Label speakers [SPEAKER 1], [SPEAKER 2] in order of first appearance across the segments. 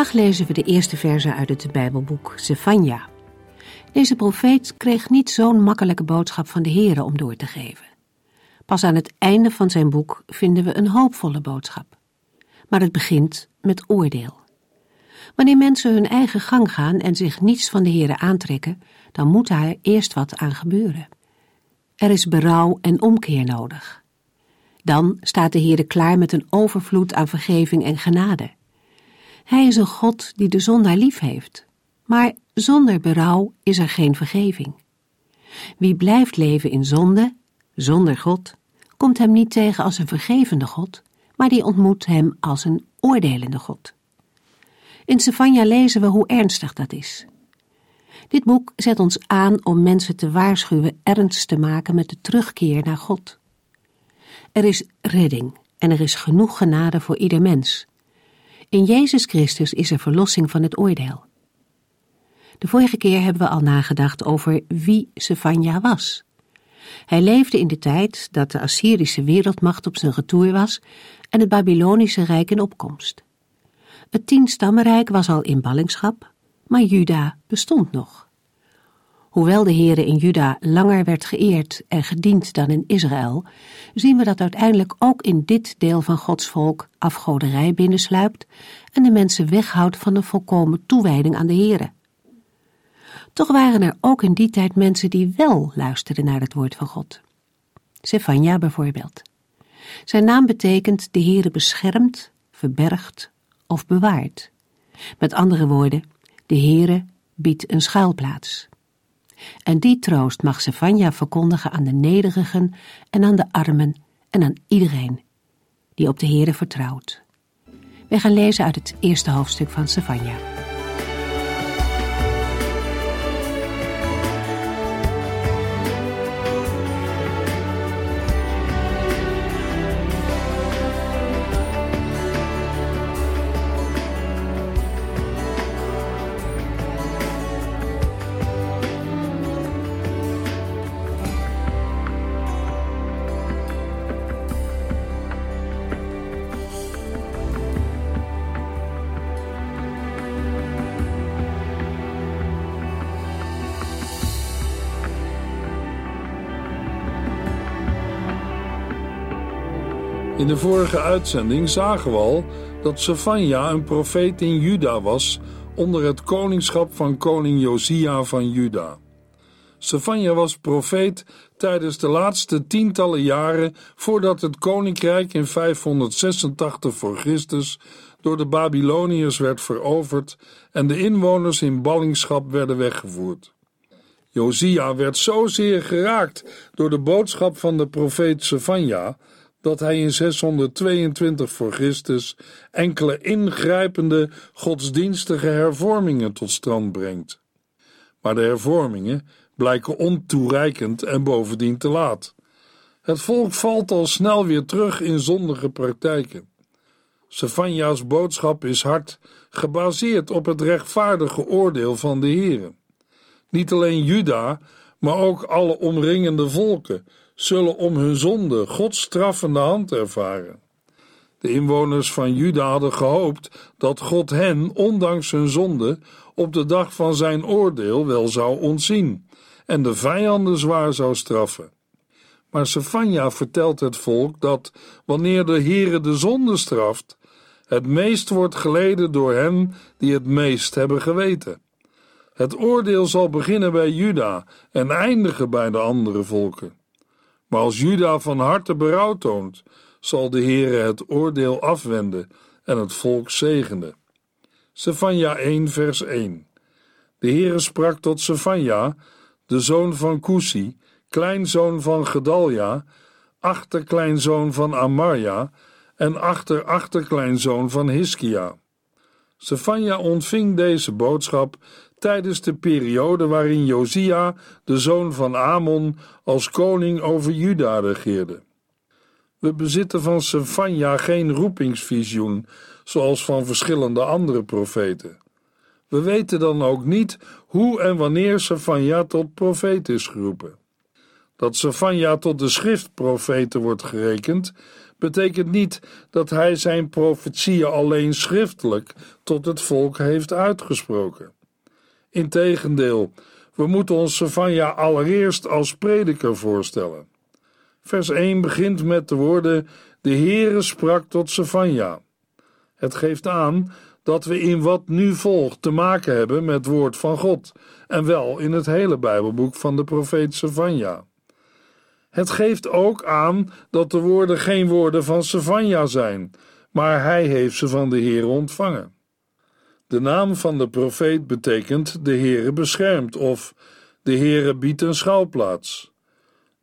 [SPEAKER 1] Vandaag lezen we de eerste verse uit het Bijbelboek Zefania. Deze profeet kreeg niet zo'n makkelijke boodschap van de Here om door te geven. Pas aan het einde van zijn boek vinden we een hoopvolle boodschap. Maar het begint met oordeel. Wanneer mensen hun eigen gang gaan en zich niets van de Here aantrekken, dan moet daar eerst wat aan gebeuren. Er is berouw en omkeer nodig. Dan staat de Heere klaar met een overvloed aan vergeving en genade. Hij is een God die de zondaar lief heeft. Maar zonder berouw is er geen vergeving. Wie blijft leven in zonde, zonder God, komt hem niet tegen als een vergevende God, maar die ontmoet hem als een oordelende God. In Stefania lezen we hoe ernstig dat is. Dit boek zet ons aan om mensen te waarschuwen ernst te maken met de terugkeer naar God. Er is redding en er is genoeg genade voor ieder mens, in Jezus Christus is er verlossing van het oordeel. De vorige keer hebben we al nagedacht over wie Sefania was. Hij leefde in de tijd dat de Assyrische wereldmacht op zijn retour was en het Babylonische Rijk in opkomst. Het tienstammenrijk was al in ballingschap, maar Juda bestond nog. Hoewel de Heere in Juda langer werd geëerd en gediend dan in Israël, zien we dat uiteindelijk ook in dit deel van Gods volk afgoderij binnensluipt en de mensen weghoudt van een volkomen toewijding aan de Heere. Toch waren er ook in die tijd mensen die wel luisterden naar het woord van God. Sefania bijvoorbeeld. Zijn naam betekent de Heere beschermt, verbergt of bewaart. Met andere woorden, de Heere biedt een schuilplaats. En die troost mag Sefania verkondigen aan de nederigen en aan de armen en aan iedereen die op de Heere vertrouwt. Wij gaan lezen uit het eerste hoofdstuk van Sefania.
[SPEAKER 2] In de vorige uitzending zagen we al dat Sefania een profeet in Juda was onder het koningschap van koning Josia van Juda. Sefania was profeet tijdens de laatste tientallen jaren voordat het koninkrijk in 586 voor Christus door de Babyloniërs werd veroverd en de inwoners in ballingschap werden weggevoerd. Josia werd zozeer geraakt door de boodschap van de profeet Sefania dat hij in 622 voor Christus enkele ingrijpende godsdienstige hervormingen tot stand brengt. Maar de hervormingen blijken ontoereikend en bovendien te laat. Het volk valt al snel weer terug in zondige praktijken. Sefania's boodschap is hard, gebaseerd op het rechtvaardige oordeel van de Heere. Niet alleen Juda, maar ook alle omringende volken zullen om hun zonde Gods straffende hand ervaren. De inwoners van Juda hadden gehoopt dat God hen, ondanks hun zonde, op de dag van zijn oordeel wel zou ontzien en de vijanden zwaar zou straffen. Maar Sefania vertelt het volk dat, wanneer de Heere de zonde straft, het meest wordt geleden door hen die het meest hebben geweten. Het oordeel zal beginnen bij Juda en eindigen bij de andere volken. Maar als Juda van harte berouw toont, zal de Heere het oordeel afwenden en het volk zegenen. Sefania 1 vers 1 De Heere sprak tot Sefania, de zoon van Kusi, kleinzoon van Gedalja, achterkleinzoon van Amarja en achter-achterkleinzoon van Hiskia. Sefania ontving deze boodschap tijdens de periode waarin Josia, de zoon van Amon, als koning over Juda regeerde. We bezitten van Sefania geen roepingsvisioen, zoals van verschillende andere profeten. We weten dan ook niet hoe en wanneer Sefania tot profeet is geroepen. Dat Sefania tot de schriftprofeten wordt gerekend, betekent niet dat hij zijn profetieën alleen schriftelijk tot het volk heeft uitgesproken. Integendeel, we moeten ons Sefania allereerst als prediker voorstellen. Vers 1 begint met de woorden: De Heere sprak tot Sefania. Het geeft aan dat we in wat nu volgt te maken hebben met woord van God, en wel in het hele Bijbelboek van de profeet Sefania. Het geeft ook aan dat de woorden geen woorden van Sefania zijn, maar hij heeft ze van de Heer ontvangen. De naam van de profeet betekent de Heere beschermt of de Heere biedt een schouwplaats.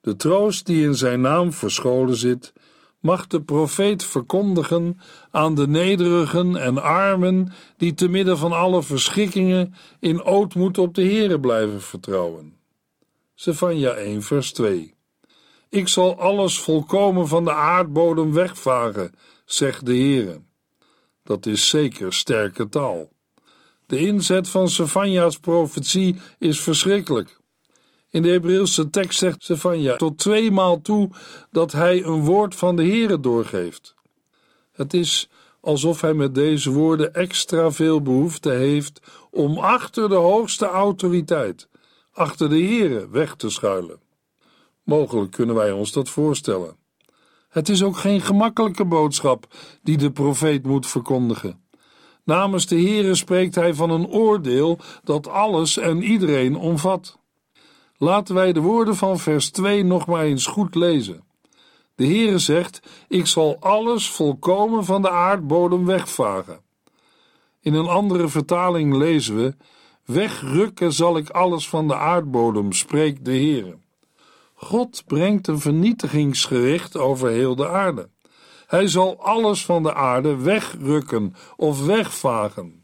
[SPEAKER 2] De troost die in zijn naam verscholen zit, mag de profeet verkondigen aan de nederigen en armen die te midden van alle verschikkingen in ootmoed op de Heere blijven vertrouwen. Sefania 1 vers 2 Ik zal alles volkomen van de aardbodem wegvagen, zegt de Heere. Dat is zeker sterke taal. De inzet van Sefania's profetie is verschrikkelijk. In de Hebreeuwse tekst zegt Sefania tot tweemaal toe dat hij een woord van de Heere doorgeeft. Het is alsof hij met deze woorden extra veel behoefte heeft om achter de hoogste autoriteit, achter de Heere, weg te schuilen. Mogelijk kunnen wij ons dat voorstellen. Het is ook geen gemakkelijke boodschap die de profeet moet verkondigen. Namens de Heere spreekt hij van een oordeel dat alles en iedereen omvat. Laten wij de woorden van vers 2 nog maar eens goed lezen. De Heere zegt: Ik zal alles volkomen van de aardbodem wegvagen. In een andere vertaling lezen we: Wegrukken zal ik alles van de aardbodem, spreekt de Heere. God brengt een vernietigingsgericht over heel de aarde. Hij zal alles van de aarde wegrukken of wegvagen.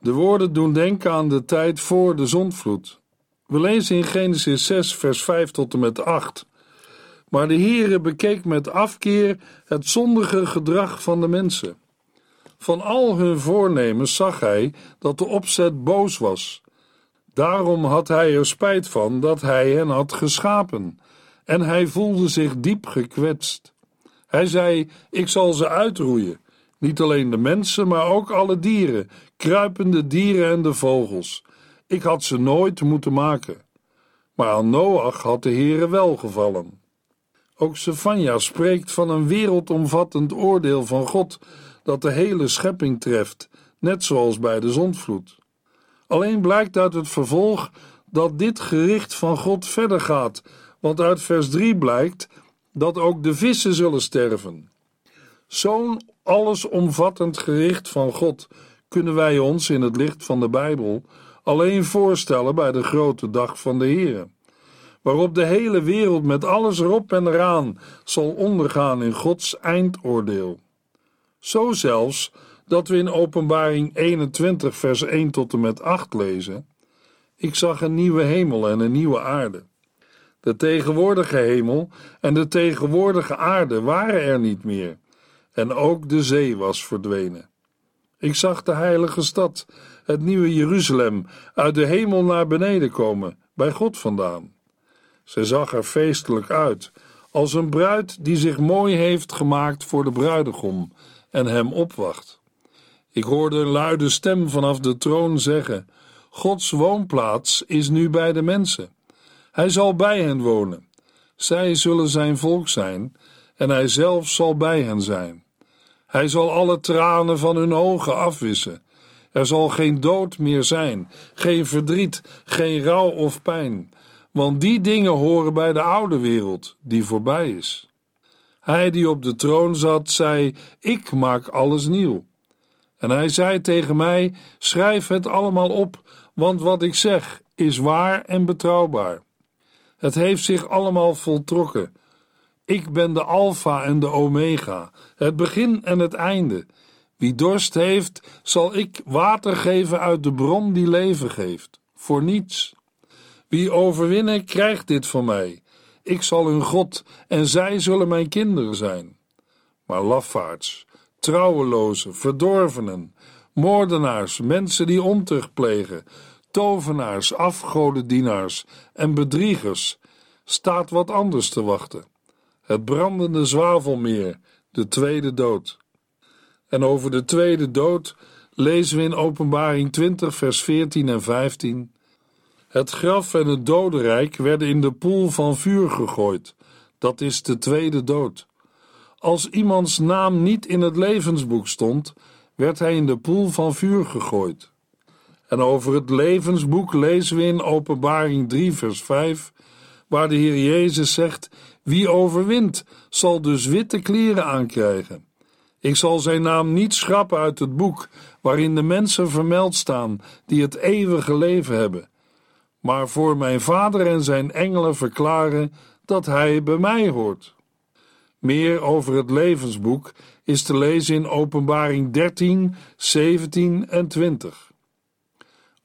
[SPEAKER 2] De woorden doen denken aan de tijd voor de zondvloed. We lezen in Genesis 6, vers 5 tot en met 8. Maar de Heere bekeek met afkeer het zondige gedrag van de mensen. Van al hun voornemens zag hij dat de opzet boos was. Daarom had hij er spijt van dat hij hen had geschapen, en hij voelde zich diep gekwetst. Hij zei: Ik zal ze uitroeien. Niet alleen de mensen, maar ook alle dieren, kruipende dieren en de vogels. Ik had ze nooit moeten maken. Maar aan Noach had de Heere wel gevallen. Ook Sefania spreekt van een wereldomvattend oordeel van God dat de hele schepping treft, net zoals bij de zondvloed. Alleen blijkt uit het vervolg dat dit gericht van God verder gaat, want uit vers 3 blijkt dat ook de vissen zullen sterven. Zo'n allesomvattend gericht van God kunnen wij ons in het licht van de Bijbel alleen voorstellen bij de grote dag van de Heer, waarop de hele wereld met alles erop en eraan zal ondergaan in Gods eindoordeel. Zo zelfs dat we in Openbaring 21, vers 1 tot en met 8 lezen: Ik zag een nieuwe hemel en een nieuwe aarde. De tegenwoordige hemel en de tegenwoordige aarde waren er niet meer, en ook de zee was verdwenen. Ik zag de heilige stad, het nieuwe Jeruzalem, uit de hemel naar beneden komen, bij God vandaan. Ze zag er feestelijk uit, als een bruid die zich mooi heeft gemaakt voor de bruidegom en hem opwacht. Ik hoorde een luide stem vanaf de troon zeggen: Gods woonplaats is nu bij de mensen. Hij zal bij hen wonen. Zij zullen zijn volk zijn, en hij zelf zal bij hen zijn. Hij zal alle tranen van hun ogen afwissen. Er zal geen dood meer zijn, geen verdriet, geen rouw of pijn, want die dingen horen bij de oude wereld, die voorbij is. Hij die op de troon zat, zei: Ik maak alles nieuw. En hij zei tegen mij: Schrijf het allemaal op, want wat ik zeg is waar en betrouwbaar. Het heeft zich allemaal voltrokken. Ik ben de Alpha en de Omega, het begin en het einde. Wie dorst heeft, zal ik water geven uit de bron die leven geeft. Voor niets. Wie overwinnen, krijgt dit van mij. Ik zal hun God en zij zullen mijn kinderen zijn. Maar lafaards, trouwelozen, verdorvenen, moordenaars, mensen die ontucht plegen, tovenaars, afgodendienaars en bedriegers, staat wat anders te wachten. Het brandende zwavelmeer, de tweede dood. En over de tweede dood lezen we in Openbaring 20, vers 14 en 15. Het graf en het dodenrijk werden in de poel van vuur gegooid. Dat is de tweede dood. Als iemands naam niet in het levensboek stond, werd hij in de poel van vuur gegooid. En over het levensboek lezen we in Openbaring 3, vers 5, waar de Heer Jezus zegt: Wie overwint, zal dus witte kleren aankrijgen. Ik zal zijn naam niet schrappen uit het boek waarin de mensen vermeld staan die het eeuwige leven hebben, maar voor mijn Vader en zijn engelen verklaren dat hij bij mij hoort. Meer over het levensboek is te lezen in Openbaring 13, 17 en 20.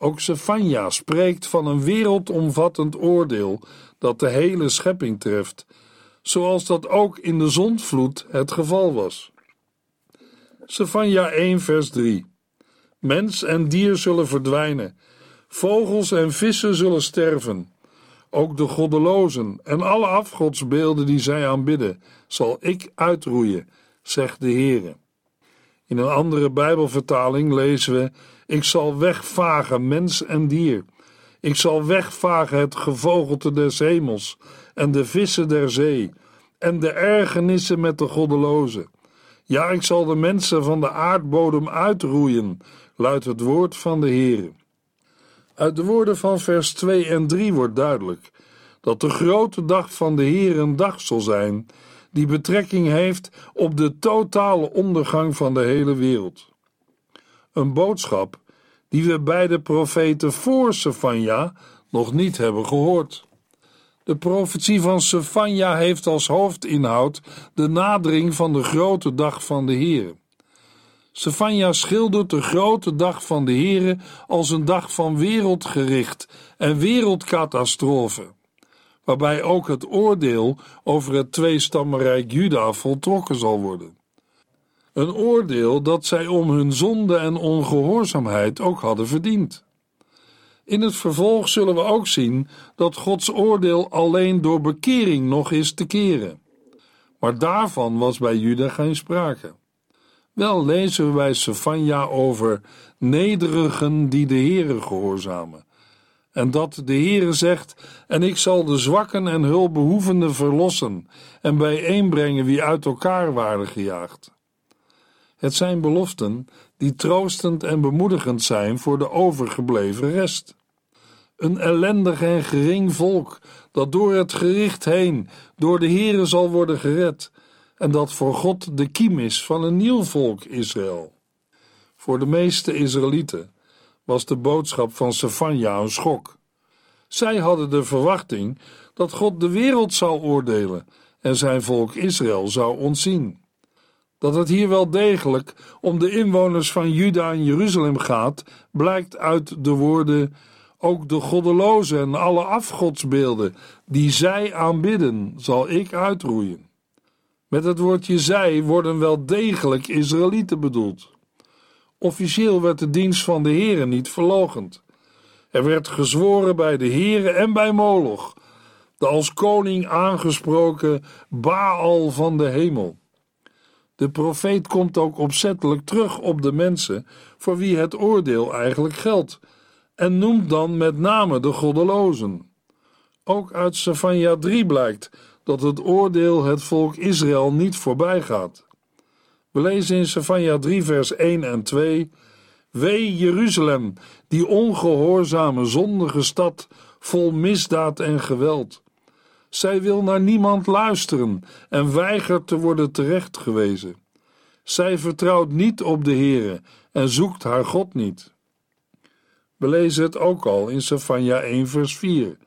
[SPEAKER 2] Ook Sefania spreekt van een wereldomvattend oordeel dat de hele schepping treft, zoals dat ook in de zondvloed het geval was. Sefania 1 vers 3 Mens en dier zullen verdwijnen, vogels en vissen zullen sterven. Ook de goddelozen en alle afgodsbeelden die zij aanbidden, zal ik uitroeien, zegt de Heere. In een andere Bijbelvertaling lezen we: Ik zal wegvagen mens en dier. Ik zal wegvagen het gevogelte des hemels en de vissen der zee en de ergernissen met de goddelozen. Ja, ik zal de mensen van de aardbodem uitroeien, luidt het woord van de Heere. Uit de woorden van vers 2 en 3 wordt duidelijk dat de grote dag van de Heer een dag zal zijn die betrekking heeft op de totale ondergang van de hele wereld. Een boodschap die we bij de profeten voor Sefania nog niet hebben gehoord. De profetie van Sefania heeft als hoofdinhoud de nadering van de grote dag van de Heer. Sefania schildert de grote dag van de Heere als een dag van wereldgericht en wereldcatastrofe, waarbij ook het oordeel over het tweestammenrijk Juda voltrokken zal worden. Een oordeel dat zij om hun zonde en ongehoorzaamheid ook hadden verdiend. In het vervolg zullen we ook zien dat Gods oordeel alleen door bekering nog is te keren. Maar daarvan was bij Juda geen sprake. Wel lezen we bij Sefania over nederigen die de Heere gehoorzamen. En dat de Heere zegt, en ik zal de zwakken en hulpbehoevenden verlossen en bijeenbrengen wie uit elkaar waren gejaagd. Het zijn beloften die troostend en bemoedigend zijn voor de overgebleven rest. Een ellendig en gering volk dat door het gericht heen door de Heere zal worden gered en dat voor God de kiem is van een nieuw volk Israël. Voor de meeste Israëlieten was de boodschap van Sefania een schok. Zij hadden de verwachting dat God de wereld zou oordelen en zijn volk Israël zou ontzien. Dat het hier wel degelijk om de inwoners van Juda en Jeruzalem gaat, blijkt uit de woorden: Ook de goddelozen en alle afgodsbeelden die zij aanbidden, zal ik uitroeien. Met het woordje zij worden wel degelijk Israëlieten bedoeld. Officieel werd de dienst van de Heeren niet verlogend. Er werd gezworen bij de Heeren en bij Moloch, de als koning aangesproken Baal van de hemel. De profeet komt ook opzettelijk terug op de mensen voor wie het oordeel eigenlijk geldt en noemt dan met name de goddelozen. Ook uit Sefania 3 blijkt dat het oordeel het volk Israël niet voorbij gaat. We lezen in Sefania 3 vers 1 en 2 Wee Jeruzalem, die ongehoorzame zondige stad, vol misdaad en geweld. Zij wil naar niemand luisteren en weigert te worden terechtgewezen. Zij vertrouwt niet op de Heere en zoekt haar God niet. We lezen het ook al in Sefania 1 vers 4.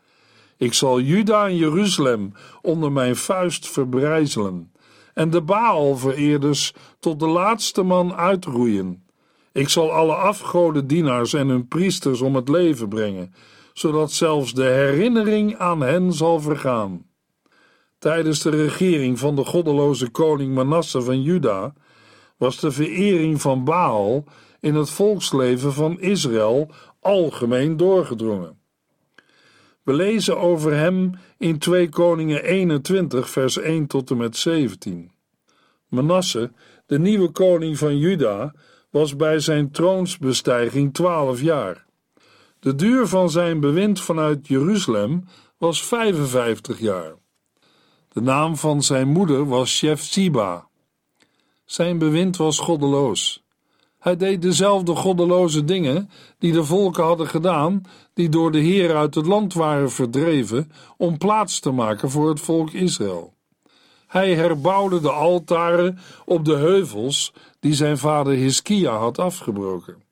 [SPEAKER 2] Ik zal Juda en Jeruzalem onder mijn vuist verbrijzelen en de Baalvereerders tot de laatste man uitroeien. Ik zal alle afgodendienaars en hun priesters om het leven brengen, zodat zelfs de herinnering aan hen zal vergaan. Tijdens de regering van de goddeloze koning Manasse van Juda was de verering van Baal in het volksleven van Israël algemeen doorgedrongen. We lezen over hem in 2 Koningen 21, vers 1 tot en met 17. Manasse, de nieuwe koning van Juda, was bij zijn troonsbestijging twaalf jaar. De duur van zijn bewind vanuit Jeruzalem was 55 jaar. De naam van zijn moeder was Shefziba. Zijn bewind was goddeloos. Hij deed dezelfde goddeloze dingen die de volken hadden gedaan, die door de Heer uit het land waren verdreven, om plaats te maken voor het volk Israël. Hij herbouwde de altaren op de heuvels die zijn vader Hiskia had afgebroken.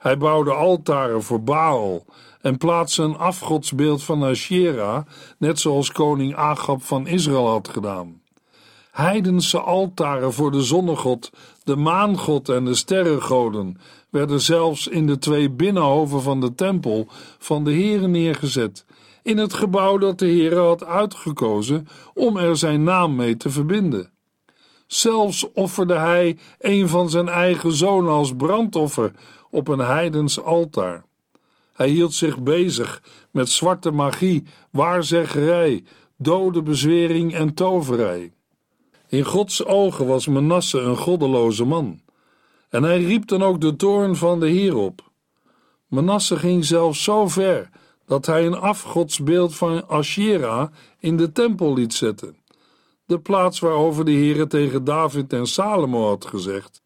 [SPEAKER 2] Hij bouwde altaren voor Baal en plaatste een afgodsbeeld van Asherah, net zoals koning Agab van Israël had gedaan. Heidense altaren voor de zonnegod, de maangod en de sterrengoden werden zelfs in de twee binnenhoven van de tempel van de Heren neergezet, in het gebouw dat de Heere had uitgekozen om er zijn naam mee te verbinden. Zelfs offerde hij een van zijn eigen zonen als brandoffer op een heidens altaar. Hij hield zich bezig met zwarte magie, waarzeggerij, dode bezwering en toverij. In Gods ogen was Manasse een goddeloze man. En hij riep dan ook de toorn van de Heer op. Manasse ging zelfs zo ver dat hij een afgodsbeeld van Asherah in de tempel liet zetten. De plaats waarover de Heere tegen David en Salomo had gezegd: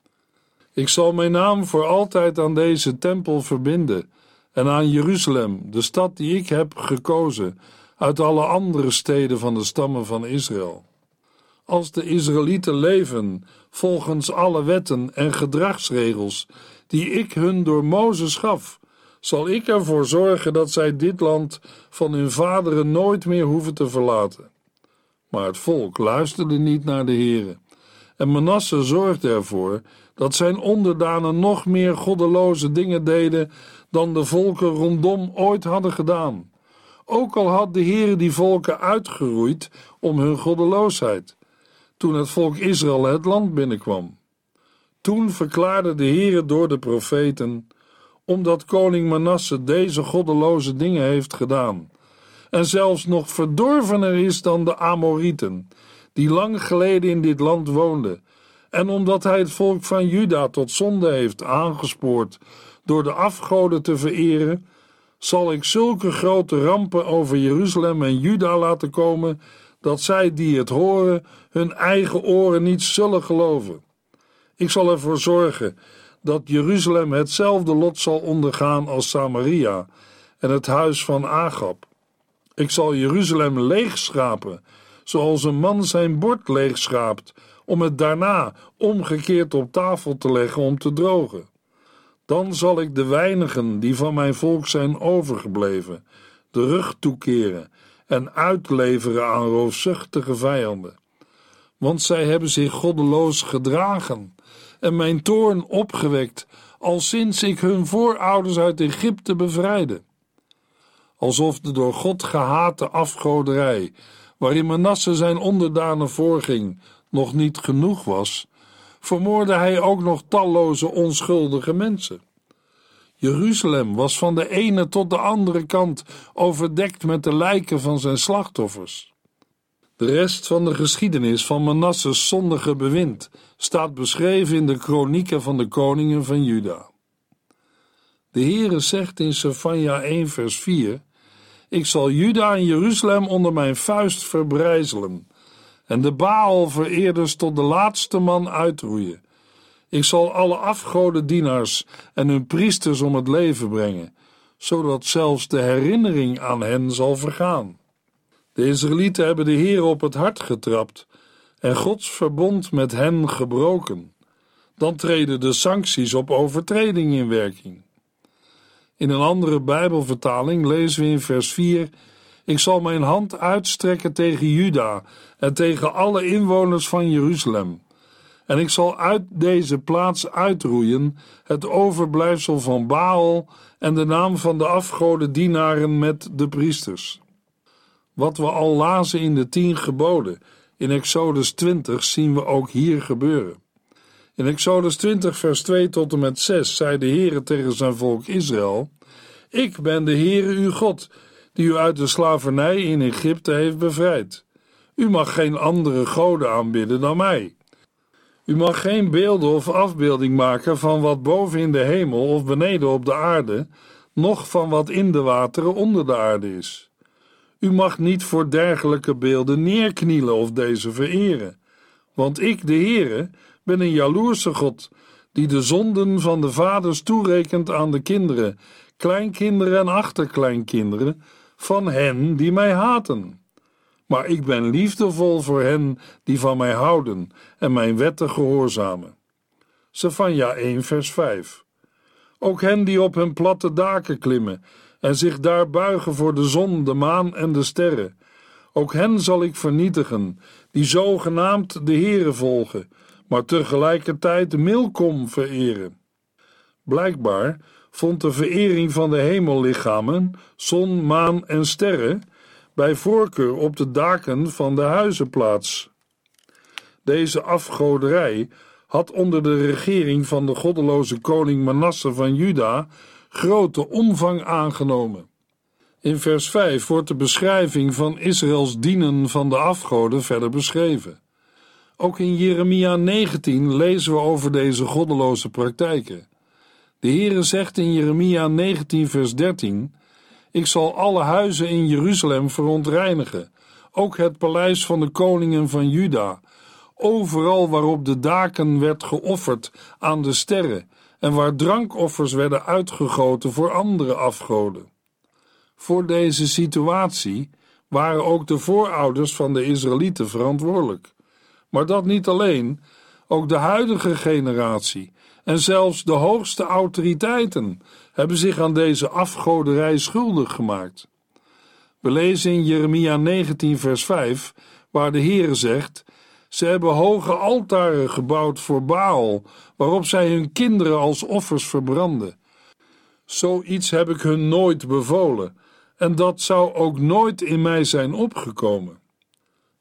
[SPEAKER 2] Ik zal mijn naam voor altijd aan deze tempel verbinden en aan Jeruzalem, de stad die ik heb gekozen uit alle andere steden van de stammen van Israël. Als de Israëlieten leven volgens alle wetten en gedragsregels die ik hun door Mozes gaf, zal ik ervoor zorgen dat zij dit land van hun vaderen nooit meer hoeven te verlaten. Maar het volk luisterde niet naar de Heere. En Manasse zorgde ervoor dat zijn onderdanen nog meer goddeloze dingen deden dan de volken rondom ooit hadden gedaan. Ook al had de Heere die volken uitgeroeid om hun goddeloosheid, toen het volk Israël het land binnenkwam. Toen verklaarde de Heere door de profeten, omdat koning Manasse deze goddeloze dingen heeft gedaan, en zelfs nog verdorvener is dan de Amorieten, die lang geleden in dit land woonden, en omdat hij het volk van Juda tot zonde heeft aangespoord door de afgoden te vereren, zal ik zulke grote rampen over Jeruzalem en Juda laten komen, dat zij die het horen hun eigen oren niet zullen geloven. Ik zal ervoor zorgen dat Jeruzalem hetzelfde lot zal ondergaan als Samaria en het huis van Agab. Ik zal Jeruzalem leegschrapen, zoals een man zijn bord leegschraapt, om het daarna omgekeerd op tafel te leggen om te drogen. Dan zal ik de weinigen die van mijn volk zijn overgebleven, de rug toekeren en uitleveren aan roofzuchtige vijanden. Want zij hebben zich goddeloos gedragen en mijn toorn opgewekt, al sinds ik hun voorouders uit Egypte bevrijdde alsof de door God gehate afgoderij, waarin Manasse zijn onderdanen voorging, nog niet genoeg was, vermoordde hij ook nog talloze onschuldige mensen. Jeruzalem was van de ene tot de andere kant overdekt met de lijken van zijn slachtoffers. De rest van de geschiedenis van Manasses zondige bewind staat beschreven in de kronieken van de koningen van Juda. De Heere zegt in Sefania 1 vers 4 ik zal Juda en Jeruzalem onder mijn vuist verbrijzelen en de Baal-vereerders tot de laatste man uitroeien. Ik zal alle afgodendienaars en hun priesters om het leven brengen, zodat zelfs de herinnering aan hen zal vergaan. De Israëlieten hebben de Heer op het hart getrapt en Gods verbond met hen gebroken. Dan treden de sancties op overtreding in werking. In een andere Bijbelvertaling lezen we in vers 4: Ik zal mijn hand uitstrekken tegen Juda en tegen alle inwoners van Jeruzalem. En ik zal uit deze plaats uitroeien het overblijfsel van Baal en de naam van de afgodendienaren met de priesters. Wat we al lazen in de tien geboden in Exodus 20 zien we ook hier gebeuren. In Exodus 20 vers 2 tot en met 6 zei de Heere tegen zijn volk Israël: Ik ben de Heere uw God, die u uit de slavernij in Egypte heeft bevrijd. U mag geen andere goden aanbidden dan mij. U mag geen beelden of afbeelding maken van wat boven in de hemel of beneden op de aarde, noch van wat in de wateren onder de aarde is. U mag niet voor dergelijke beelden neerknielen of deze vereren, want ik, de Heere, ben een jaloerse God, die de zonden van de vaders toerekent aan de kinderen, kleinkinderen en achterkleinkinderen van hen die mij haten. Maar ik ben liefdevol voor hen die van mij houden en mijn wetten gehoorzamen. Sefania 1 vers 5 Ook hen die op hun platte daken klimmen en zich daar buigen voor de zon, de maan en de sterren. Ook hen zal ik vernietigen, die zogenaamd de Heere volgen, maar tegelijkertijd Milkom vereren. Blijkbaar vond de verering van de hemellichamen, zon, maan en sterren, bij voorkeur op de daken van de huizen plaats. Deze afgoderij had onder de regering van de goddeloze koning Manasse van Juda grote omvang aangenomen. In vers 5 wordt de beschrijving van Israëls dienen van de afgoden verder beschreven. Ook in Jeremia 19 lezen we over deze goddeloze praktijken. De Heere zegt in Jeremia 19 vers 13: Ik zal alle huizen in Jeruzalem verontreinigen, ook het paleis van de koningen van Juda, overal waarop de daken werd geofferd aan de sterren en waar drankoffers werden uitgegoten voor andere afgoden. Voor deze situatie waren ook de voorouders van de Israëlieten verantwoordelijk. Maar dat niet alleen, ook de huidige generatie en zelfs de hoogste autoriteiten hebben zich aan deze afgoderij schuldig gemaakt. We lezen in Jeremia 19, vers 5, waar de Heere zegt: Ze hebben hoge altaren gebouwd voor Baal, waarop zij hun kinderen als offers verbranden. Zoiets heb ik hun nooit bevolen, en dat zou ook nooit in mij zijn opgekomen.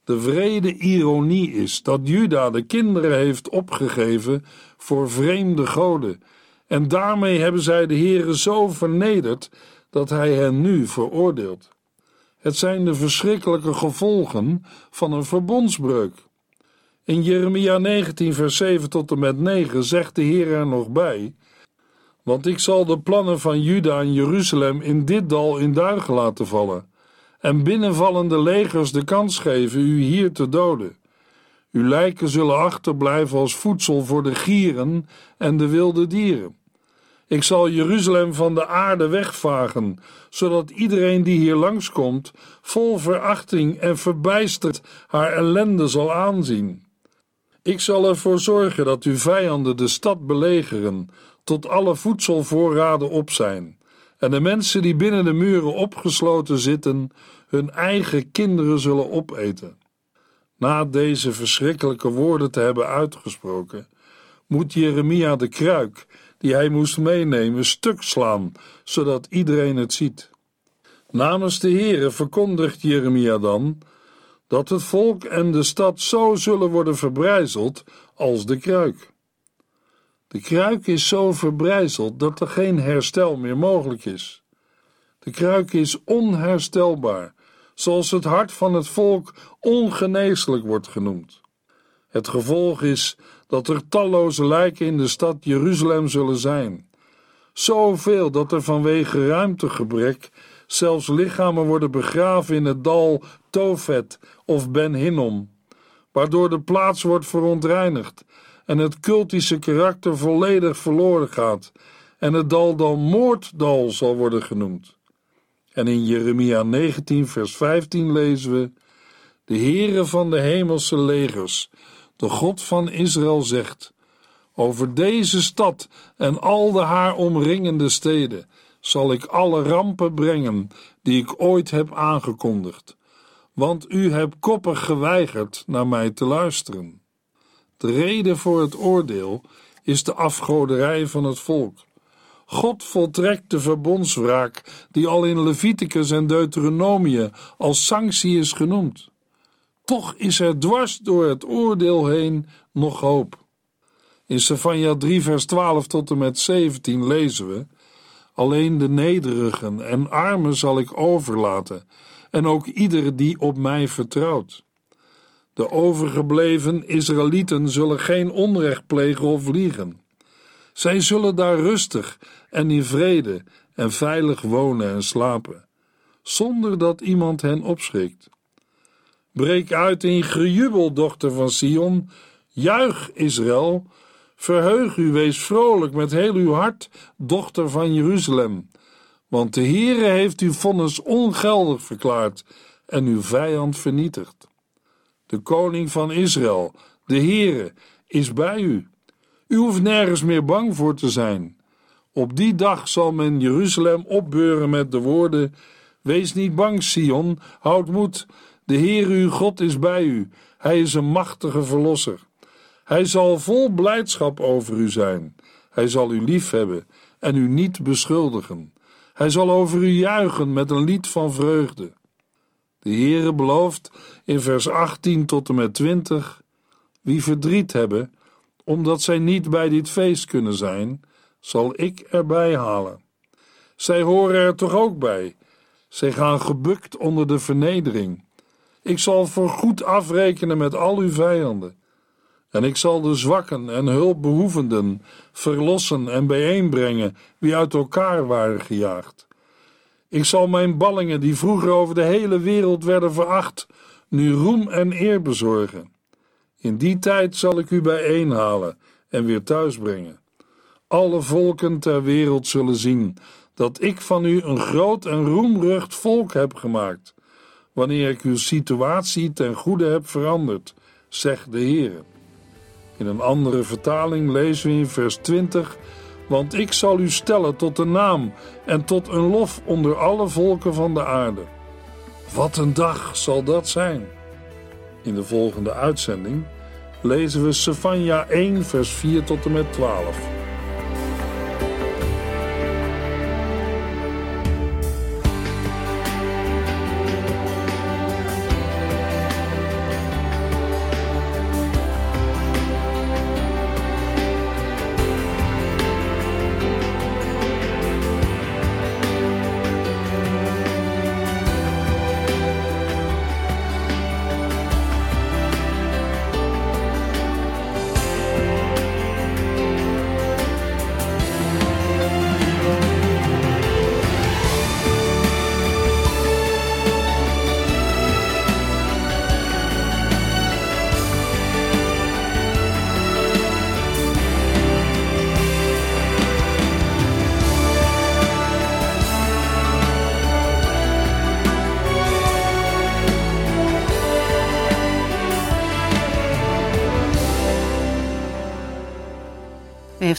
[SPEAKER 2] De vrede ironie is dat Juda de kinderen heeft opgegeven voor vreemde goden, en daarmee hebben zij de Heere zo vernederd dat hij hen nu veroordeelt. Het zijn de verschrikkelijke gevolgen van een verbondsbreuk. In Jeremia 19, vers 7 tot en met 9 zegt de Heer er nog bij: Want ik zal de plannen van Juda en Jeruzalem in dit dal in duigen laten vallen, en binnenvallende legers de kans geven u hier te doden. Uw lijken zullen achterblijven als voedsel voor de gieren en de wilde dieren. Ik zal Jeruzalem van de aarde wegvagen, zodat iedereen die hier langskomt, vol verachting en verbijsterd haar ellende zal aanzien. Ik zal ervoor zorgen dat uw vijanden de stad belegeren, tot alle voedselvoorraden op zijn, en de mensen die binnen de muren opgesloten zitten, hun eigen kinderen zullen opeten. Na deze verschrikkelijke woorden te hebben uitgesproken, moet Jeremia de kruik, die hij moest meenemen, stuk slaan, zodat iedereen het ziet. Namens de Heere verkondigt Jeremia dan dat het volk en de stad zo zullen worden verbrijzeld als de kruik. De kruik is zo verbrijzeld dat er geen herstel meer mogelijk is. De kruik is onherstelbaar, zoals het hart van het volk ongeneeslijk wordt genoemd. Het gevolg is dat er talloze lijken in de stad Jeruzalem zullen zijn. Zoveel dat er vanwege ruimtegebrek zelfs lichamen worden begraven in het dal Tofet of Ben Hinnom, waardoor de plaats wordt verontreinigd en het cultische karakter volledig verloren gaat en het dal dan Moorddal zal worden genoemd. En in Jeremia 19 vers 15 lezen we De Heere van de hemelse legers, de God van Israël zegt over deze stad en al de haar omringende steden zal ik alle rampen brengen die ik ooit heb aangekondigd, want u hebt koppig geweigerd naar mij te luisteren. De reden voor het oordeel is de afgoderij van het volk. God voltrekt de verbondswraak die al in Leviticus en Deuteronomië als sanctie is genoemd. Toch is er dwars door het oordeel heen nog hoop. In Sefania 3 vers 12 tot en met 17 lezen we Alleen de nederigen en armen zal ik overlaten en ook ieder die op mij vertrouwt. De overgebleven Israëlieten zullen geen onrecht plegen of liegen. Zij zullen daar rustig en in vrede en veilig wonen en slapen, zonder dat iemand hen opschrikt. Breek uit in gejubel, dochter van Sion. Juich, Israël. Verheug u, wees vrolijk met heel uw hart, dochter van Jeruzalem. Want de Heere heeft uw vonnis ongeldig verklaard en uw vijand vernietigd. De koning van Israël, de Heere, is bij u. U hoeft nergens meer bang voor te zijn. Op die dag zal men Jeruzalem opbeuren met de woorden: Wees niet bang, Sion, houd moed. De Heer uw God is bij u. Hij is een machtige verlosser. Hij zal vol blijdschap over u zijn. Hij zal u liefhebben en u niet beschuldigen. Hij zal over u juichen met een lied van vreugde. De Heere belooft in vers 18 tot en met 20: Wie verdriet hebben, omdat zij niet bij dit feest kunnen zijn, zal ik erbij halen. Zij horen er toch ook bij. Zij gaan gebukt onder de vernedering. Ik zal voorgoed afrekenen met al uw vijanden. En ik zal de zwakken en hulpbehoevenden verlossen en bijeenbrengen wie uit elkaar waren gejaagd. Ik zal mijn ballingen, die vroeger over de hele wereld werden veracht, nu roem en eer bezorgen. In die tijd zal ik u bijeenhalen en weer thuisbrengen. Alle volken ter wereld zullen zien dat ik van u een groot en roemrucht volk heb gemaakt wanneer ik uw situatie ten goede heb veranderd, zegt de Heer. In een andere vertaling lezen we in vers 20: Want ik zal u stellen tot een naam en tot een lof onder alle volken van de aarde. Wat een dag zal dat zijn! In de volgende uitzending lezen we Sefania 1, vers 4 tot en met 12.